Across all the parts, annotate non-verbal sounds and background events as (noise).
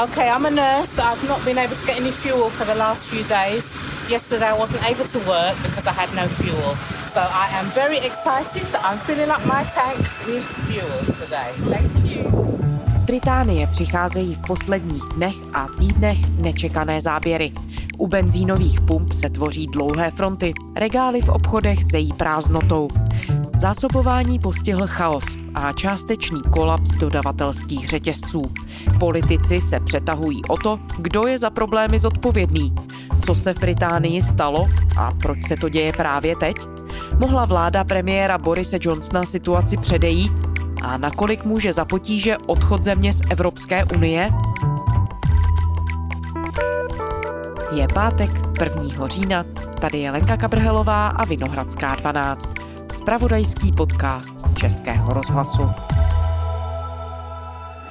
Okay, I'm a nurse. I've not been able to get any fuel for the last few days. Yesterday I wasn't able to work because I had no fuel. So I am very excited that I'm filling up my tank with fuel today. Thank you. Z Británie přicházejí v posledních dnech a týdnech nečekané záběry. U benzínových pump se tvoří dlouhé fronty, regály v obchodech zejí prázdnotou. Zásobování postihl chaos a částečný kolaps dodavatelských řetězců. Politici se přetahují o to, kdo je za problémy zodpovědný. Co se v Británii stalo a proč se to děje právě teď? Mohla vláda premiéra Borise Johnsona situaci předejít a nakolik může za potíže odchod země z Evropské unie? Je pátek 1. října, tady je Lenka Kabrhelová a Vinohradská 12, spravodajský podcast Českého rozhlasu.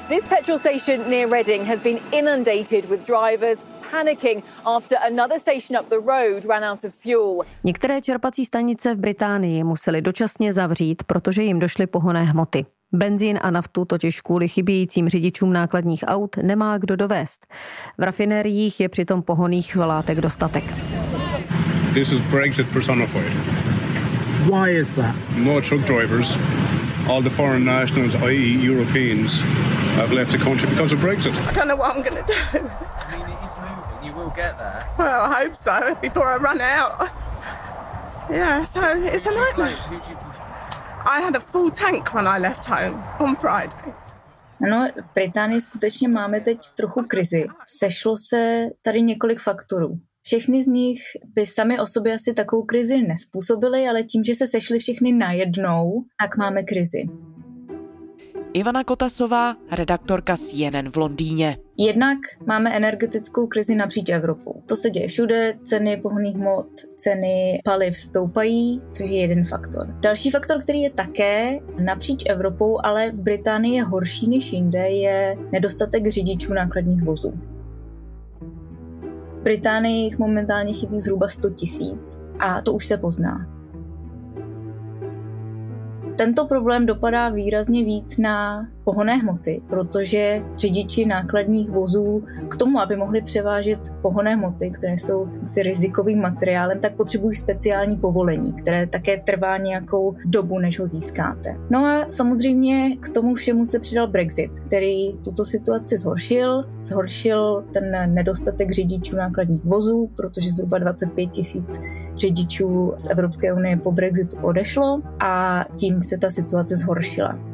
This petrol station near Reading has been inundated with drivers panicking after another station up the road ran out of fuel. Některé čerpací stanice v Británii museli dočasně zavřít, protože jim došly pohonné hmoty. Benzín a naftu totiž kvůli chybějícím řidičům nákladních aut nemá kdo dovést. V rafinériích je přitom pohoných látek dostatek. This is Brexit personified. Why is that? No truck drivers, all the foreign nationals, i.e. Europeans, have left the country because of Brexit. I don't know what I'm going to do. I mean, it is moving. You will get there. Well, I hope so before I run out. Yeah, so it's a nightmare. You I had a full tank when I left home on Friday. Ano, v Británii skutečně máme teď trochu krizi. Sešlo se tady několik faktorů. Všechny z nich by sami o sobě asi takovou krizi nespůsobily, ale tím, že se sešly všechny najednou, tak máme krizi. Ivana Kotasová, redaktorka CNN v Londýně. Jednak máme energetickou krizi napříč Evropou. To se děje všude, ceny pohonných hmot, ceny paliv stoupají, což je jeden faktor. Další faktor, který je také napříč Evropou, ale v Británii je horší než jinde, je nedostatek řidičů nákladních vozů. Británii jich momentálně chybí zhruba 100 tisíc a to už se pozná. Tento problém dopadá výrazně víc na pohonné hmoty, protože řidiči nákladních vozů k tomu, aby mohli převážet pohonné hmoty, které jsou si rizikovým materiálem, tak potřebují speciální povolení, které také trvá nějakou dobu, než ho získáte. No a samozřejmě k tomu všemu se přidal Brexit, který tuto situaci zhoršil. Zhoršil ten nedostatek řidičů nákladních vozů, protože zhruba 25 tisíc řidičů z Evropské unie po Brexitu odešlo a tím se ta situace zhoršila.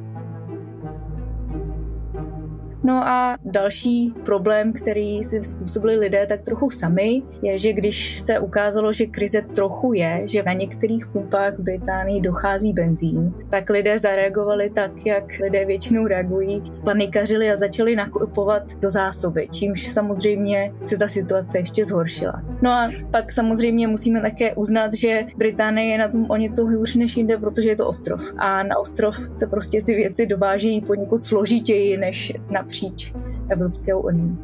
No a další problém, který si způsobili lidé tak trochu sami, je, že když se ukázalo, že krize trochu je, že na některých pumpách v Británii dochází benzín, tak lidé zareagovali tak, jak lidé většinou reagují, spanikařili a začali nakupovat do zásoby, čímž samozřejmě se ta situace ještě zhoršila. No a pak samozřejmě musíme také uznat, že Británie je na tom o něco hůř než jinde, protože je to ostrov. A na ostrov se prostě ty věci dovážejí poněkud složitěji než například napříč Evropskou unii.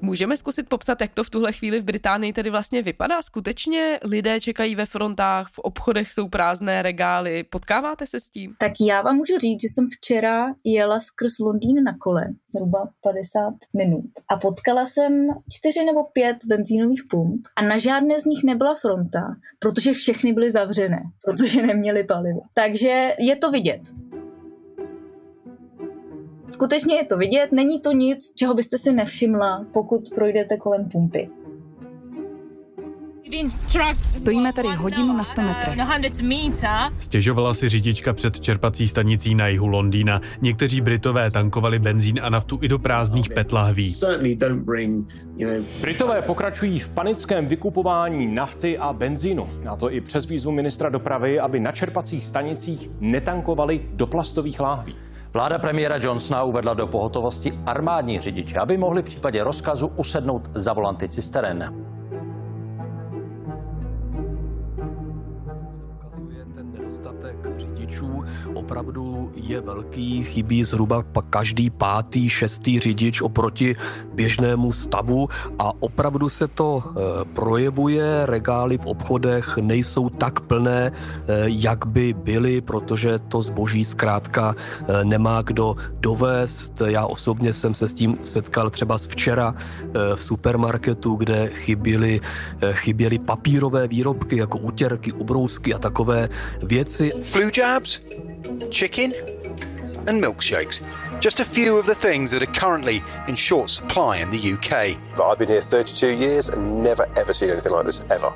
Můžeme zkusit popsat, jak to v tuhle chvíli v Británii tedy vlastně vypadá? Skutečně lidé čekají ve frontách, v obchodech jsou prázdné regály. Potkáváte se s tím? Tak já vám můžu říct, že jsem včera jela skrz Londýn na kole, zhruba 50 minut. A potkala jsem čtyři nebo pět benzínových pump a na žádné z nich nebyla fronta, protože všechny byly zavřené, protože neměly palivo. Takže je to vidět. Skutečně je to vidět, není to nic, čeho byste si nevšimla, pokud projdete kolem pumpy. Stojíme tady hodinu na 100 metrech. Stěžovala si řidička před čerpací stanicí na jihu Londýna. Někteří Britové tankovali benzín a naftu i do prázdných PET lahví. Britové pokračují v panickém vykupování nafty a benzínu. A to i přes výzvu ministra dopravy, aby na čerpacích stanicích netankovali do plastových láhví. Vláda premiéra Johnsona uvedla do pohotovosti armádní řidiče, aby mohli v případě rozkazu usednout za volanty cisteren. Opravdu je velký, chybí zhruba každý pátý, šestý řidič oproti běžnému stavu a opravdu se to eh, projevuje, regály v obchodech nejsou tak plné, eh, jak by byly, protože to zboží zkrátka eh, nemá kdo dovést. Já osobně jsem se s tím setkal třeba z včera v supermarketu, kde chyběly, chyběly papírové výrobky jako útěrky, ubrousky a takové věci. Flu jabs, chicken and milkshakes. Just a few of the things that are currently in short supply in the UK. I've been here 32 years and never ever seen anything like this ever.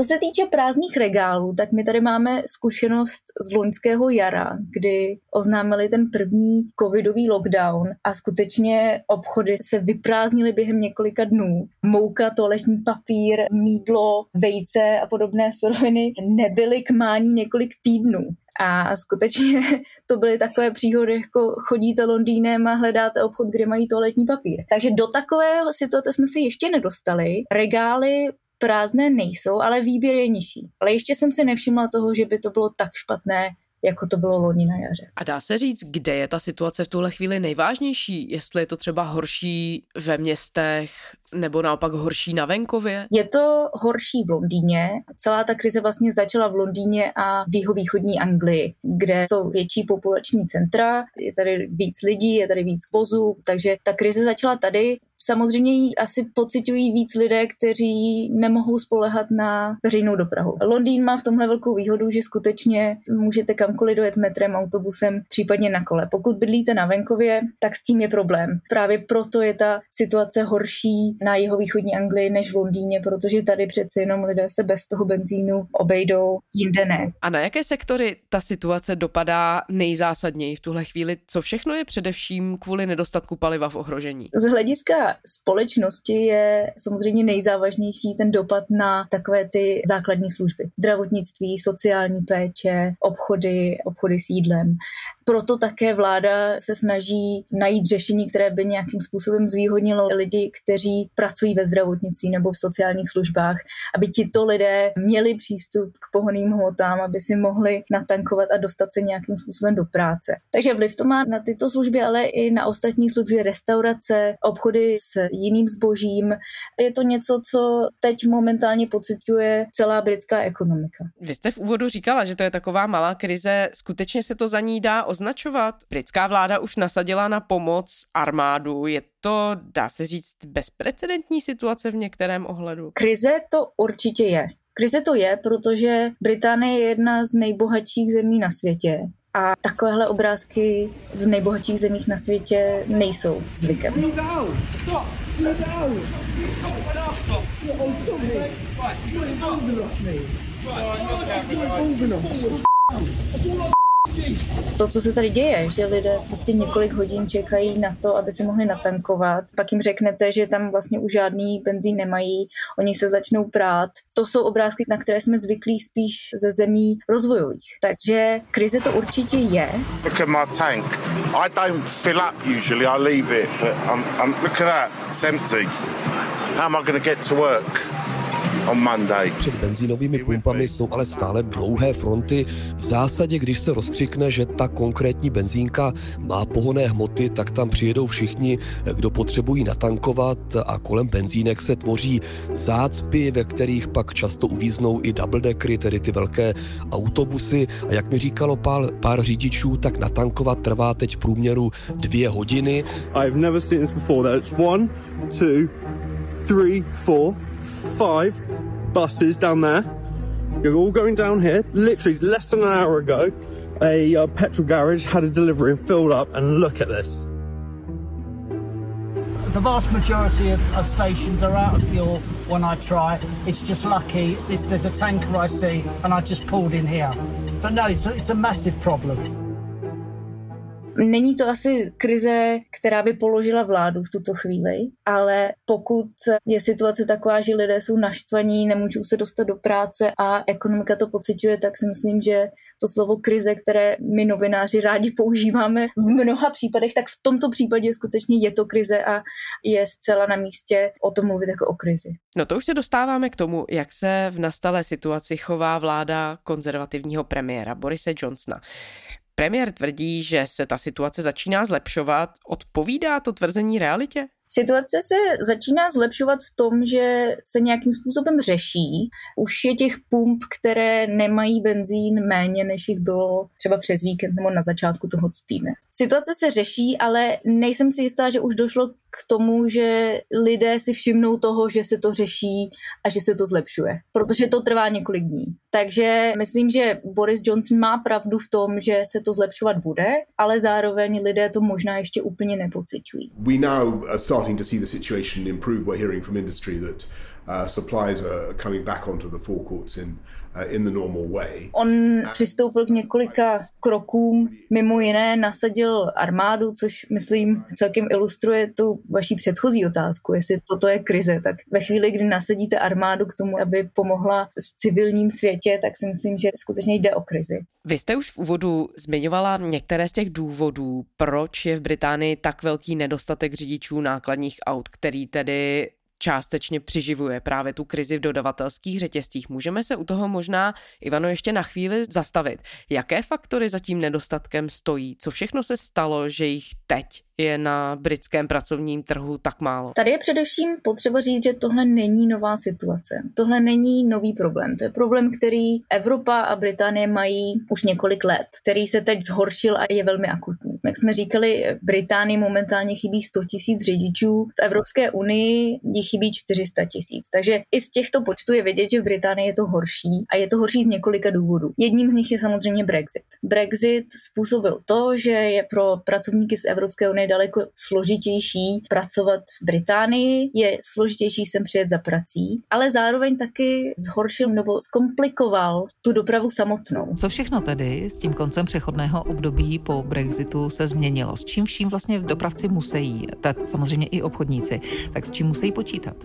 Co se týče prázdných regálů, tak my tady máme zkušenost z loňského jara, kdy oznámili ten první covidový lockdown a skutečně obchody se vyprázdnily během několika dnů. Mouka, toaletní papír, mídlo, vejce a podobné suroviny nebyly k mání několik týdnů. A skutečně (laughs) to byly takové příhody, jako chodíte Londýnem a hledáte obchod, kde mají toaletní papír. Takže do takového situace jsme se ještě nedostali. Regály prázdné nejsou, ale výběr je nižší. Ale ještě jsem si nevšimla toho, že by to bylo tak špatné, jako to bylo loni na jaře. A dá se říct, kde je ta situace v tuhle chvíli nejvážnější? Jestli je to třeba horší ve městech nebo naopak horší na venkově? Je to horší v Londýně. Celá ta krize vlastně začala v Londýně a v jihovýchodní Anglii, kde jsou větší populační centra, je tady víc lidí, je tady víc vozů, takže ta krize začala tady. Samozřejmě ji asi pocitují víc lidé, kteří nemohou spolehat na veřejnou dopravu. Londýn má v tomhle velkou výhodu, že skutečně můžete kamkoliv dojet metrem, autobusem, případně na kole. Pokud bydlíte na venkově, tak s tím je problém. Právě proto je ta situace horší na jeho východní Anglii než v Londýně, protože tady přece jenom lidé se bez toho benzínu obejdou, jinde ne. A na jaké sektory ta situace dopadá nejzásadněji v tuhle chvíli? Co všechno je především kvůli nedostatku paliva v ohrožení? Z hlediska společnosti je samozřejmě nejzávažnější ten dopad na takové ty základní služby. Zdravotnictví, sociální péče, obchody, obchody s jídlem. Proto také vláda se snaží najít řešení, které by nějakým způsobem zvýhodnilo lidi, kteří pracují ve zdravotnictví nebo v sociálních službách, aby tito lidé měli přístup k pohoným hmotám, aby si mohli natankovat a dostat se nějakým způsobem do práce. Takže vliv to má na tyto služby, ale i na ostatní služby, restaurace, obchody s jiným zbožím. Je to něco, co teď momentálně pocituje celá britská ekonomika. Vy jste v úvodu říkala, že to je taková malá krize. Skutečně se to za ní dá označovat? Britská vláda už nasadila na pomoc armádu. Je to, dá se říct, bezprecedentní situace v některém ohledu? Krize to určitě je. Krize to je, protože Británie je jedna z nejbohatších zemí na světě. A takovéhle obrázky v nejbohatších zemích na světě nejsou zvykem. To, co se tady děje, že lidé prostě několik hodin čekají na to, aby se mohli natankovat, pak jim řeknete, že tam vlastně už žádný benzín nemají, oni se začnou prát. To jsou obrázky, na které jsme zvyklí spíš ze zemí rozvojových. Takže krize to určitě je. Look at my tank. I don't fill up usually, I leave it. But I'm, I'm, look at that, it's empty. How am I going to get to work? Před benzínovými pumpami jsou ale stále dlouhé fronty. V zásadě, když se rozkřikne, že ta konkrétní benzínka má pohonné hmoty, tak tam přijedou všichni, kdo potřebují natankovat a kolem benzínek se tvoří zácpy, ve kterých pak často uvíznou i double deckery, tedy ty velké autobusy. A jak mi říkalo pár, pár řidičů, tak natankovat trvá teď v průměru dvě hodiny. I've never seen this before. That's one, two, three, four, five buses down there. You're all going down here. Literally less than an hour ago, a uh, petrol garage had a delivery and filled up. And look at this. The vast majority of, of stations are out of fuel when I try. It's just lucky. This, there's a tanker I see, and I just pulled in here. But no, it's a, it's a massive problem. Není to asi krize, která by položila vládu v tuto chvíli, ale pokud je situace taková, že lidé jsou naštvaní, nemůžou se dostat do práce a ekonomika to pociťuje, tak si myslím, že to slovo krize, které my novináři rádi používáme v mnoha případech, tak v tomto případě skutečně je to krize a je zcela na místě o tom mluvit jako o krizi. No to už se dostáváme k tomu, jak se v nastalé situaci chová vláda konzervativního premiéra Borise Johnsona. Premiér tvrdí, že se ta situace začíná zlepšovat. Odpovídá to tvrzení realitě? Situace se začíná zlepšovat v tom, že se nějakým způsobem řeší. Už je těch pump, které nemají benzín méně, než jich bylo třeba přes víkend nebo na začátku toho týdne. Situace se řeší, ale nejsem si jistá, že už došlo k tomu, že lidé si všimnou toho, že se to řeší a že se to zlepšuje, protože to trvá několik dní. Takže myslím, že Boris Johnson má pravdu v tom, že se to zlepšovat bude, ale zároveň lidé to možná ještě úplně nepocitují. We now are starting to see the situation improve. We're hearing from industry that uh, supplies are coming back onto the forecourts in in the normal way. On přistoupil k několika krokům, mimo jiné nasadil armádu, což myslím celkem ilustruje tu vaší předchozí otázku, jestli toto je krize, tak ve chvíli, kdy nasadíte armádu k tomu, aby pomohla v civilním světě, tak si myslím, že skutečně jde o krizi. Vy jste už v úvodu zmiňovala některé z těch důvodů, proč je v Británii tak velký nedostatek řidičů nákladních aut, který tedy částečně přiživuje právě tu krizi v dodavatelských řetězcích. Můžeme se u toho možná, Ivano, ještě na chvíli zastavit. Jaké faktory za tím nedostatkem stojí? Co všechno se stalo, že jich teď je na britském pracovním trhu tak málo? Tady je především potřeba říct, že tohle není nová situace. Tohle není nový problém. To je problém, který Evropa a Británie mají už několik let, který se teď zhoršil a je velmi akutní. Jak jsme říkali, Británii momentálně chybí 100 tisíc řidičů, v Evropské unii jich chybí 400 tisíc. Takže i z těchto počtů je vidět, že v Británii je to horší a je to horší z několika důvodů. Jedním z nich je samozřejmě Brexit. Brexit způsobil to, že je pro pracovníky z Evropské unie daleko složitější pracovat v Británii, je složitější sem přijet za prací, ale zároveň taky zhoršil nebo zkomplikoval tu dopravu samotnou. Co všechno tedy s tím koncem přechodného období po Brexitu se změnilo? S čím vším vlastně dopravci musí, tak samozřejmě i obchodníci, tak s čím musí počítat?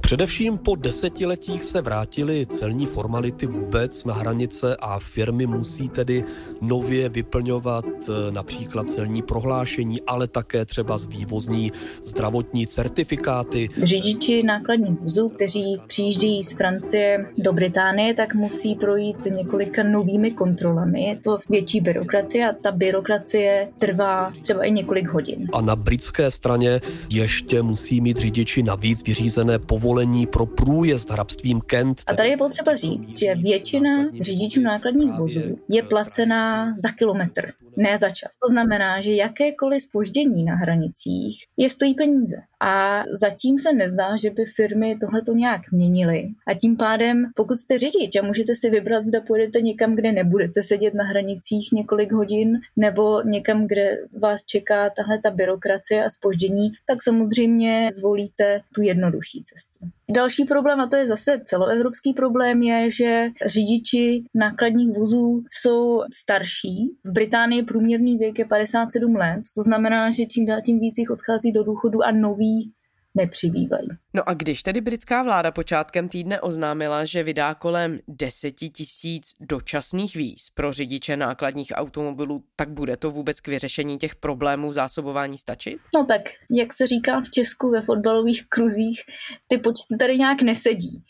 Především po desetiletích se vrátily celní formality vůbec na hranice a firmy musí tedy nově vyplňovat eh, například celní prohlášení, ale také třeba z vývozní zdravotní certifikáty. Řidiči nákladních vozů, kteří přijíždějí z Francie do Británie, tak musí projít několika novými kontrolami. Je to větší byrokracie a ta byrokracie trvá třeba i několik hodin. A na britské straně ještě musí mít řidiči navíc vyřízené povolení pro průjezd hrabstvím Kent. A tady je potřeba říct, že většina řidičů nákladních vozů je placená za kilometr, ne za čas. To znamená, že jakékoliv spoždění na hranicích je stojí peníze. A zatím se nezdá, že by firmy tohle to nějak měnily. A tím pádem, pokud jste řidič a můžete si vybrat, zda půjdete někam, kde nebudete sedět na hranicích několik hodin, nebo někam, kde vás čeká tahle ta byrokracie a spoždění, tak samozřejmě zvolíte tu jednodušší cestu. Další problém, a to je zase celoevropský problém, je, že řidiči nákladních vozů jsou starší. V Británii průměrný věk je 57 let, to znamená, že čím dál tím víc jich odchází do důchodu a noví nepřibývají. No a když tedy britská vláda počátkem týdne oznámila, že vydá kolem 10 tisíc dočasných víz pro řidiče nákladních automobilů, tak bude to vůbec k vyřešení těch problémů zásobování stačit? No tak, jak se říká v Česku ve fotbalových kruzích, ty počty tady nějak nesedí.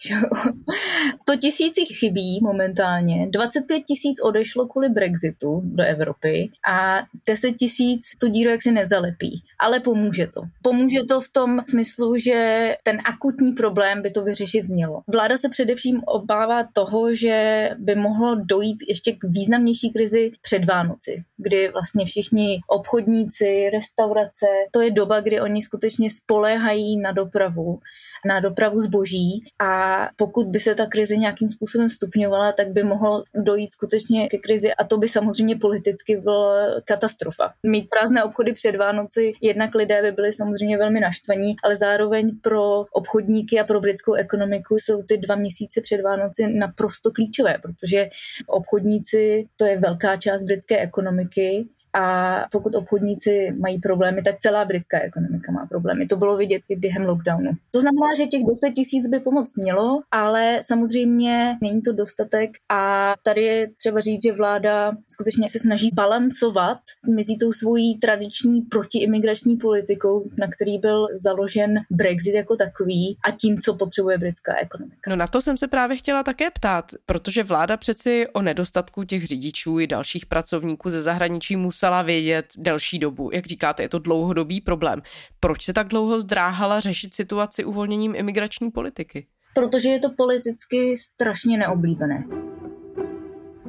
(laughs) 100 tisíc chybí momentálně, 25 tisíc odešlo kvůli Brexitu do Evropy a 10 tisíc tu díru jaksi nezalepí. Ale pomůže to. Pomůže to v tom smyslu, že ten akutní problém by to vyřešit mělo. Vláda se především obává toho, že by mohlo dojít ještě k významnější krizi před Vánoci, kdy vlastně všichni obchodníci, restaurace, to je doba, kdy oni skutečně spoléhají na dopravu na dopravu zboží a pokud by se ta krize nějakým způsobem stupňovala, tak by mohlo dojít skutečně ke krizi a to by samozřejmě politicky byla katastrofa. Mít prázdné obchody před Vánoci, jednak lidé by byli samozřejmě velmi naštvaní, ale zároveň pro obchodníky a pro britskou ekonomiku jsou ty dva měsíce před Vánoci naprosto klíčové, protože obchodníci to je velká část britské ekonomiky a pokud obchodníci mají problémy, tak celá britská ekonomika má problémy. To bylo vidět i během lockdownu. To znamená, že těch 10 tisíc by pomoct mělo, ale samozřejmě není to dostatek a tady je třeba říct, že vláda skutečně se snaží balancovat mezi tou svojí tradiční protiimigrační politikou, na který byl založen Brexit jako takový a tím, co potřebuje britská ekonomika. No na to jsem se právě chtěla také ptát, protože vláda přeci o nedostatku těch řidičů i dalších pracovníků ze zahraničí musela vědět delší dobu. Jak říkáte, je to dlouhodobý problém. Proč se tak dlouho zdráhala řešit situaci uvolněním imigrační politiky? Protože je to politicky strašně neoblíbené.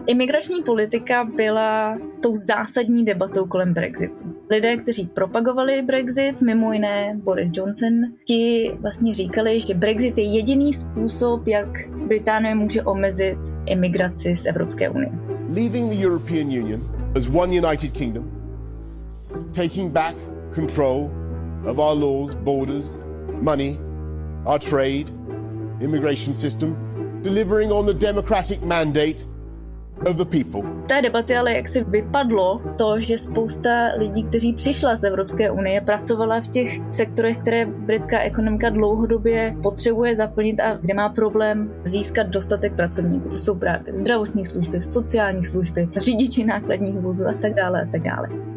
Imigrační politika byla tou zásadní debatou kolem Brexitu. Lidé, kteří propagovali Brexit, mimo jiné Boris Johnson, ti vlastně říkali, že Brexit je jediný způsob, jak Británie může omezit imigraci z Evropské unie. Leaving the European Union as one United Kingdom, taking back control of our laws, borders, money, our trade, immigration system, delivering on the democratic mandate of the people. Té debaty ale jak si vypadlo to, že spousta lidí, kteří přišla z Evropské unie, pracovala v těch sektorech, které britská ekonomika dlouhodobě potřebuje zaplnit a kde má problém získat dostatek pracovníků. To jsou právě zdravotní služby, sociální služby, řidiči nákladních vozů a tak dále a tak dále.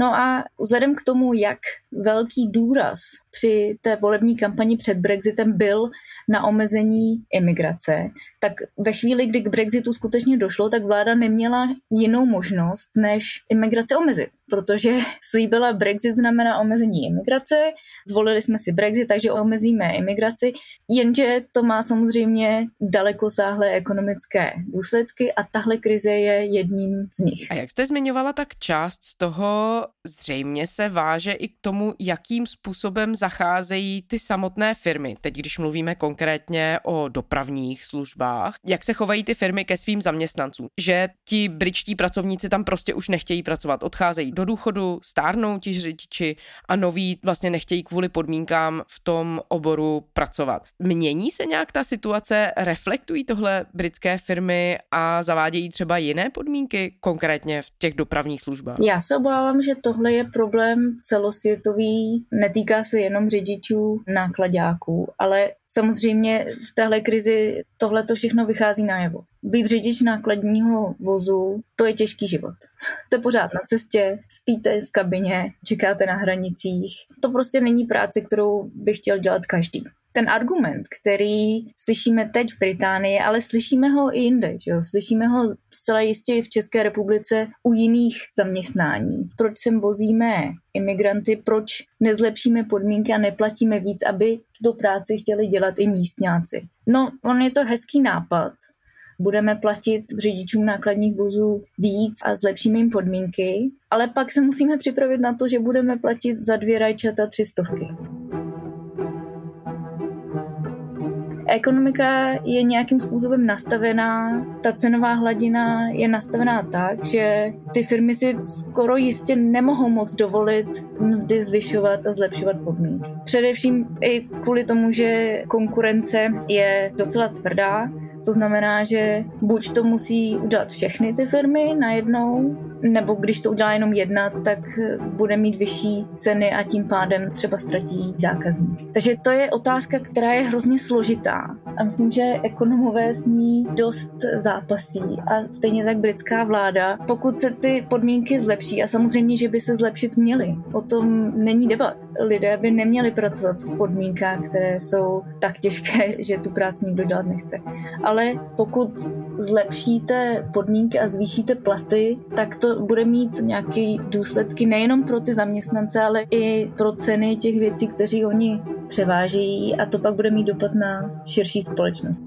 No a vzhledem k tomu, jak velký důraz při té volební kampani před Brexitem byl na omezení imigrace, tak ve chvíli, kdy k Brexitu skutečně došlo, tak vláda neměla jinou možnost, než imigraci omezit, protože slíbila Brexit znamená omezení imigrace, zvolili jsme si Brexit, takže omezíme imigraci, jenže to má samozřejmě dalekosáhlé ekonomické důsledky a tahle krize je jedním z nich. A jak jste zmiňovala, tak část z toho zřejmě se váže i k tomu, jakým způsobem zacházejí ty samotné firmy. Teď, když mluvíme konkrétně o dopravních službách, jak se chovají ty firmy ke svým zaměstnancům. Že ti britští pracovníci tam prostě už nechtějí pracovat, odcházejí do důchodu, stárnou ti řidiči a noví vlastně nechtějí kvůli podmínkám v tom oboru pracovat. Mění se nějak ta situace, reflektují tohle britské firmy a zavádějí třeba jiné podmínky, konkrétně v těch dopravních službách? Já se obávám, že tohle je problém celosvětový, netýká se jenom řidičů, nákladáků, ale samozřejmě v téhle krizi tohle to všechno vychází najevo. Být řidič nákladního vozu, to je těžký život. (laughs) Jste pořád na cestě, spíte v kabině, čekáte na hranicích. To prostě není práce, kterou by chtěl dělat každý ten argument, který slyšíme teď v Británii, ale slyšíme ho i jinde. Že jo? Slyšíme ho zcela jistě i v České republice u jiných zaměstnání. Proč sem vozíme imigranty, proč nezlepšíme podmínky a neplatíme víc, aby tu práci chtěli dělat i místňáci. No, on je to hezký nápad, budeme platit řidičům nákladních vozů víc a zlepšíme jim podmínky, ale pak se musíme připravit na to, že budeme platit za dvě rajčata tři stovky. Ekonomika je nějakým způsobem nastavená, ta cenová hladina je nastavená tak, že ty firmy si skoro jistě nemohou moc dovolit mzdy zvyšovat a zlepšovat podmínky. Především i kvůli tomu, že konkurence je docela tvrdá, to znamená, že buď to musí udělat všechny ty firmy najednou, nebo když to udělá jenom jedna, tak bude mít vyšší ceny a tím pádem třeba ztratí zákazníky. Takže to je otázka, která je hrozně složitá a myslím, že ekonomové s ní dost zápasí a stejně tak britská vláda. Pokud se ty podmínky zlepší a samozřejmě, že by se zlepšit měly, o tom není debat. Lidé by neměli pracovat v podmínkách, které jsou tak těžké, (laughs) že tu práci nikdo dělat nechce. Ale pokud zlepšíte podmínky a zvýšíte platy, tak to bude mít nějaké důsledky nejenom pro ty zaměstnance, ale i pro ceny těch věcí, kteří oni převážejí a to pak bude mít dopad na širší společnost.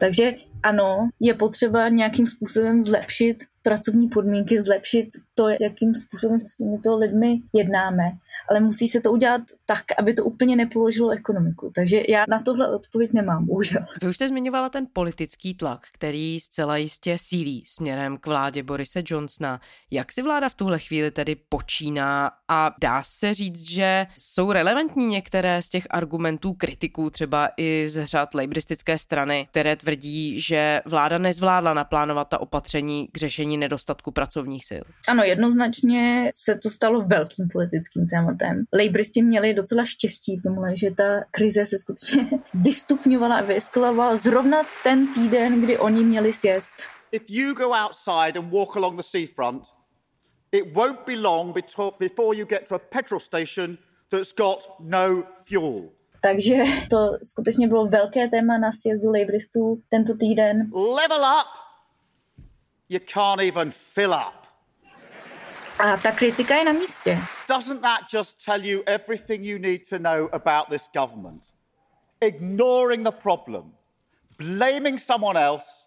Takže ano, je potřeba nějakým způsobem zlepšit pracovní podmínky, zlepšit to, jakým způsobem s těmito lidmi jednáme, ale musí se to udělat tak, aby to úplně nepoložilo ekonomiku. Takže já na tohle odpověď nemám, bohužel. Vy už jste zmiňovala ten politický tlak, který zcela jistě sílí směrem k vládě Borise Johnsona. Jak si vláda v tuhle chvíli tedy počíná a dá se říct, že jsou relevantní některé z těch argumentů kritiků, třeba i z řad lejbristické strany, které tvrdí, že vláda nezvládla naplánovat ta opatření k řešení nedostatku pracovních sil? Ano, jednoznačně se to stalo velkým politickým tématem. Lejbristi měli docela štěstí v tomhle, že ta krize se skutečně (laughs) vystupňovala a vyeskalovala zrovna ten týden, kdy oni měli sjest. If you go outside and walk along the seafront, it won't be long before you get to a petrol station that's got no fuel. Takže to skutečně bylo velké téma na sjezdu Labouristů tento týden. Level up! You can't even fill up. A ta kritika je na místě. Doesn't that just tell you everything you need to know about this government? Ignoring the problem, blaming someone else,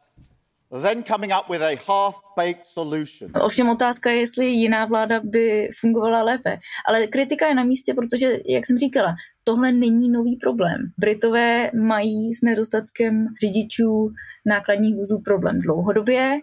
then coming up with a half-baked solution. Ovšem otázka je, jestli jiná vláda by fungovala lépe. Ale kritika je na místě, protože, jak jsem říkala, tohle není nový problém. Britové mají s nedostatkem řidičů nákladních vozů problém dlouhodobě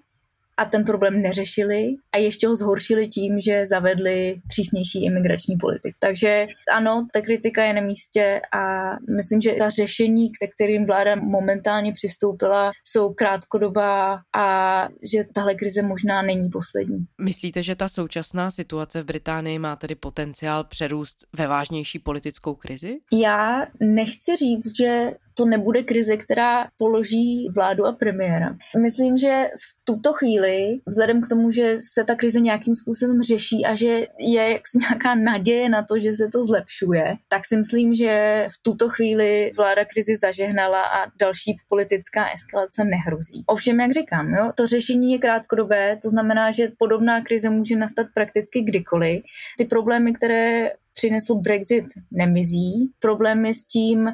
a ten problém neřešili a ještě ho zhoršili tím, že zavedli přísnější imigrační politik. Takže ano, ta kritika je na místě a myslím, že ta řešení, ke kterým vláda momentálně přistoupila, jsou krátkodobá a že tahle krize možná není poslední. Myslíte, že ta současná situace v Británii má tedy potenciál přerůst ve vážnější politickou krizi? Já nechci říct, že to nebude krize, která položí vládu a premiéra. Myslím, že v tuto chvíli, vzhledem k tomu, že se ta krize nějakým způsobem řeší a že je jaksi nějaká naděje na to, že se to zlepšuje, tak si myslím, že v tuto chvíli vláda krizi zažehnala a další politická eskalace nehrozí. Ovšem, jak říkám, jo, to řešení je krátkodobé, to znamená, že podobná krize může nastat prakticky kdykoliv. Ty problémy, které přinesl Brexit, nemizí. Problémy s tím,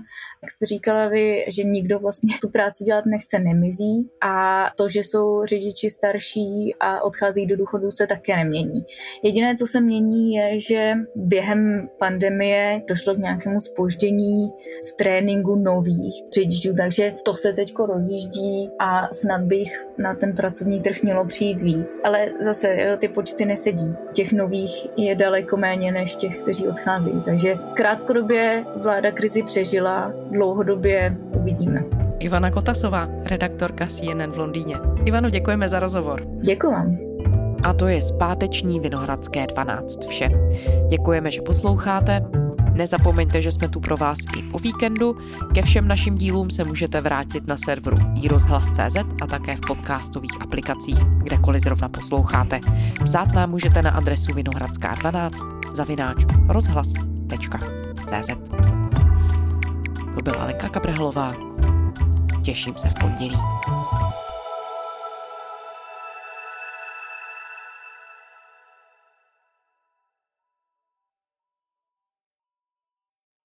jak jste říkala vy, že nikdo vlastně tu práci dělat nechce, nemizí a to, že jsou řidiči starší a odchází do důchodu, se také nemění. Jediné, co se mění, je, že během pandemie došlo k nějakému spoždění v tréninku nových řidičů, takže to se teď rozjíždí a snad bych na ten pracovní trh mělo přijít víc. Ale zase jo, ty počty nesedí. Těch nových je daleko méně než těch, kteří odcházejí. Takže krátkodobě vláda krizi přežila, dlouhodobě uvidíme. Ivana Kotasová, redaktorka CNN v Londýně. Ivano, děkujeme za rozhovor. Děkuji vám. A to je zpáteční Vinohradské 12 vše. Děkujeme, že posloucháte. Nezapomeňte, že jsme tu pro vás i o víkendu. Ke všem našim dílům se můžete vrátit na serveru iRozhlas.cz a také v podcastových aplikacích, kdekoliv zrovna posloucháte. Psát nám můžete na adresu vinohradská12 zavináč rozhlas.cz To byla Lenka Kabrhalová. Těším se v pondělí.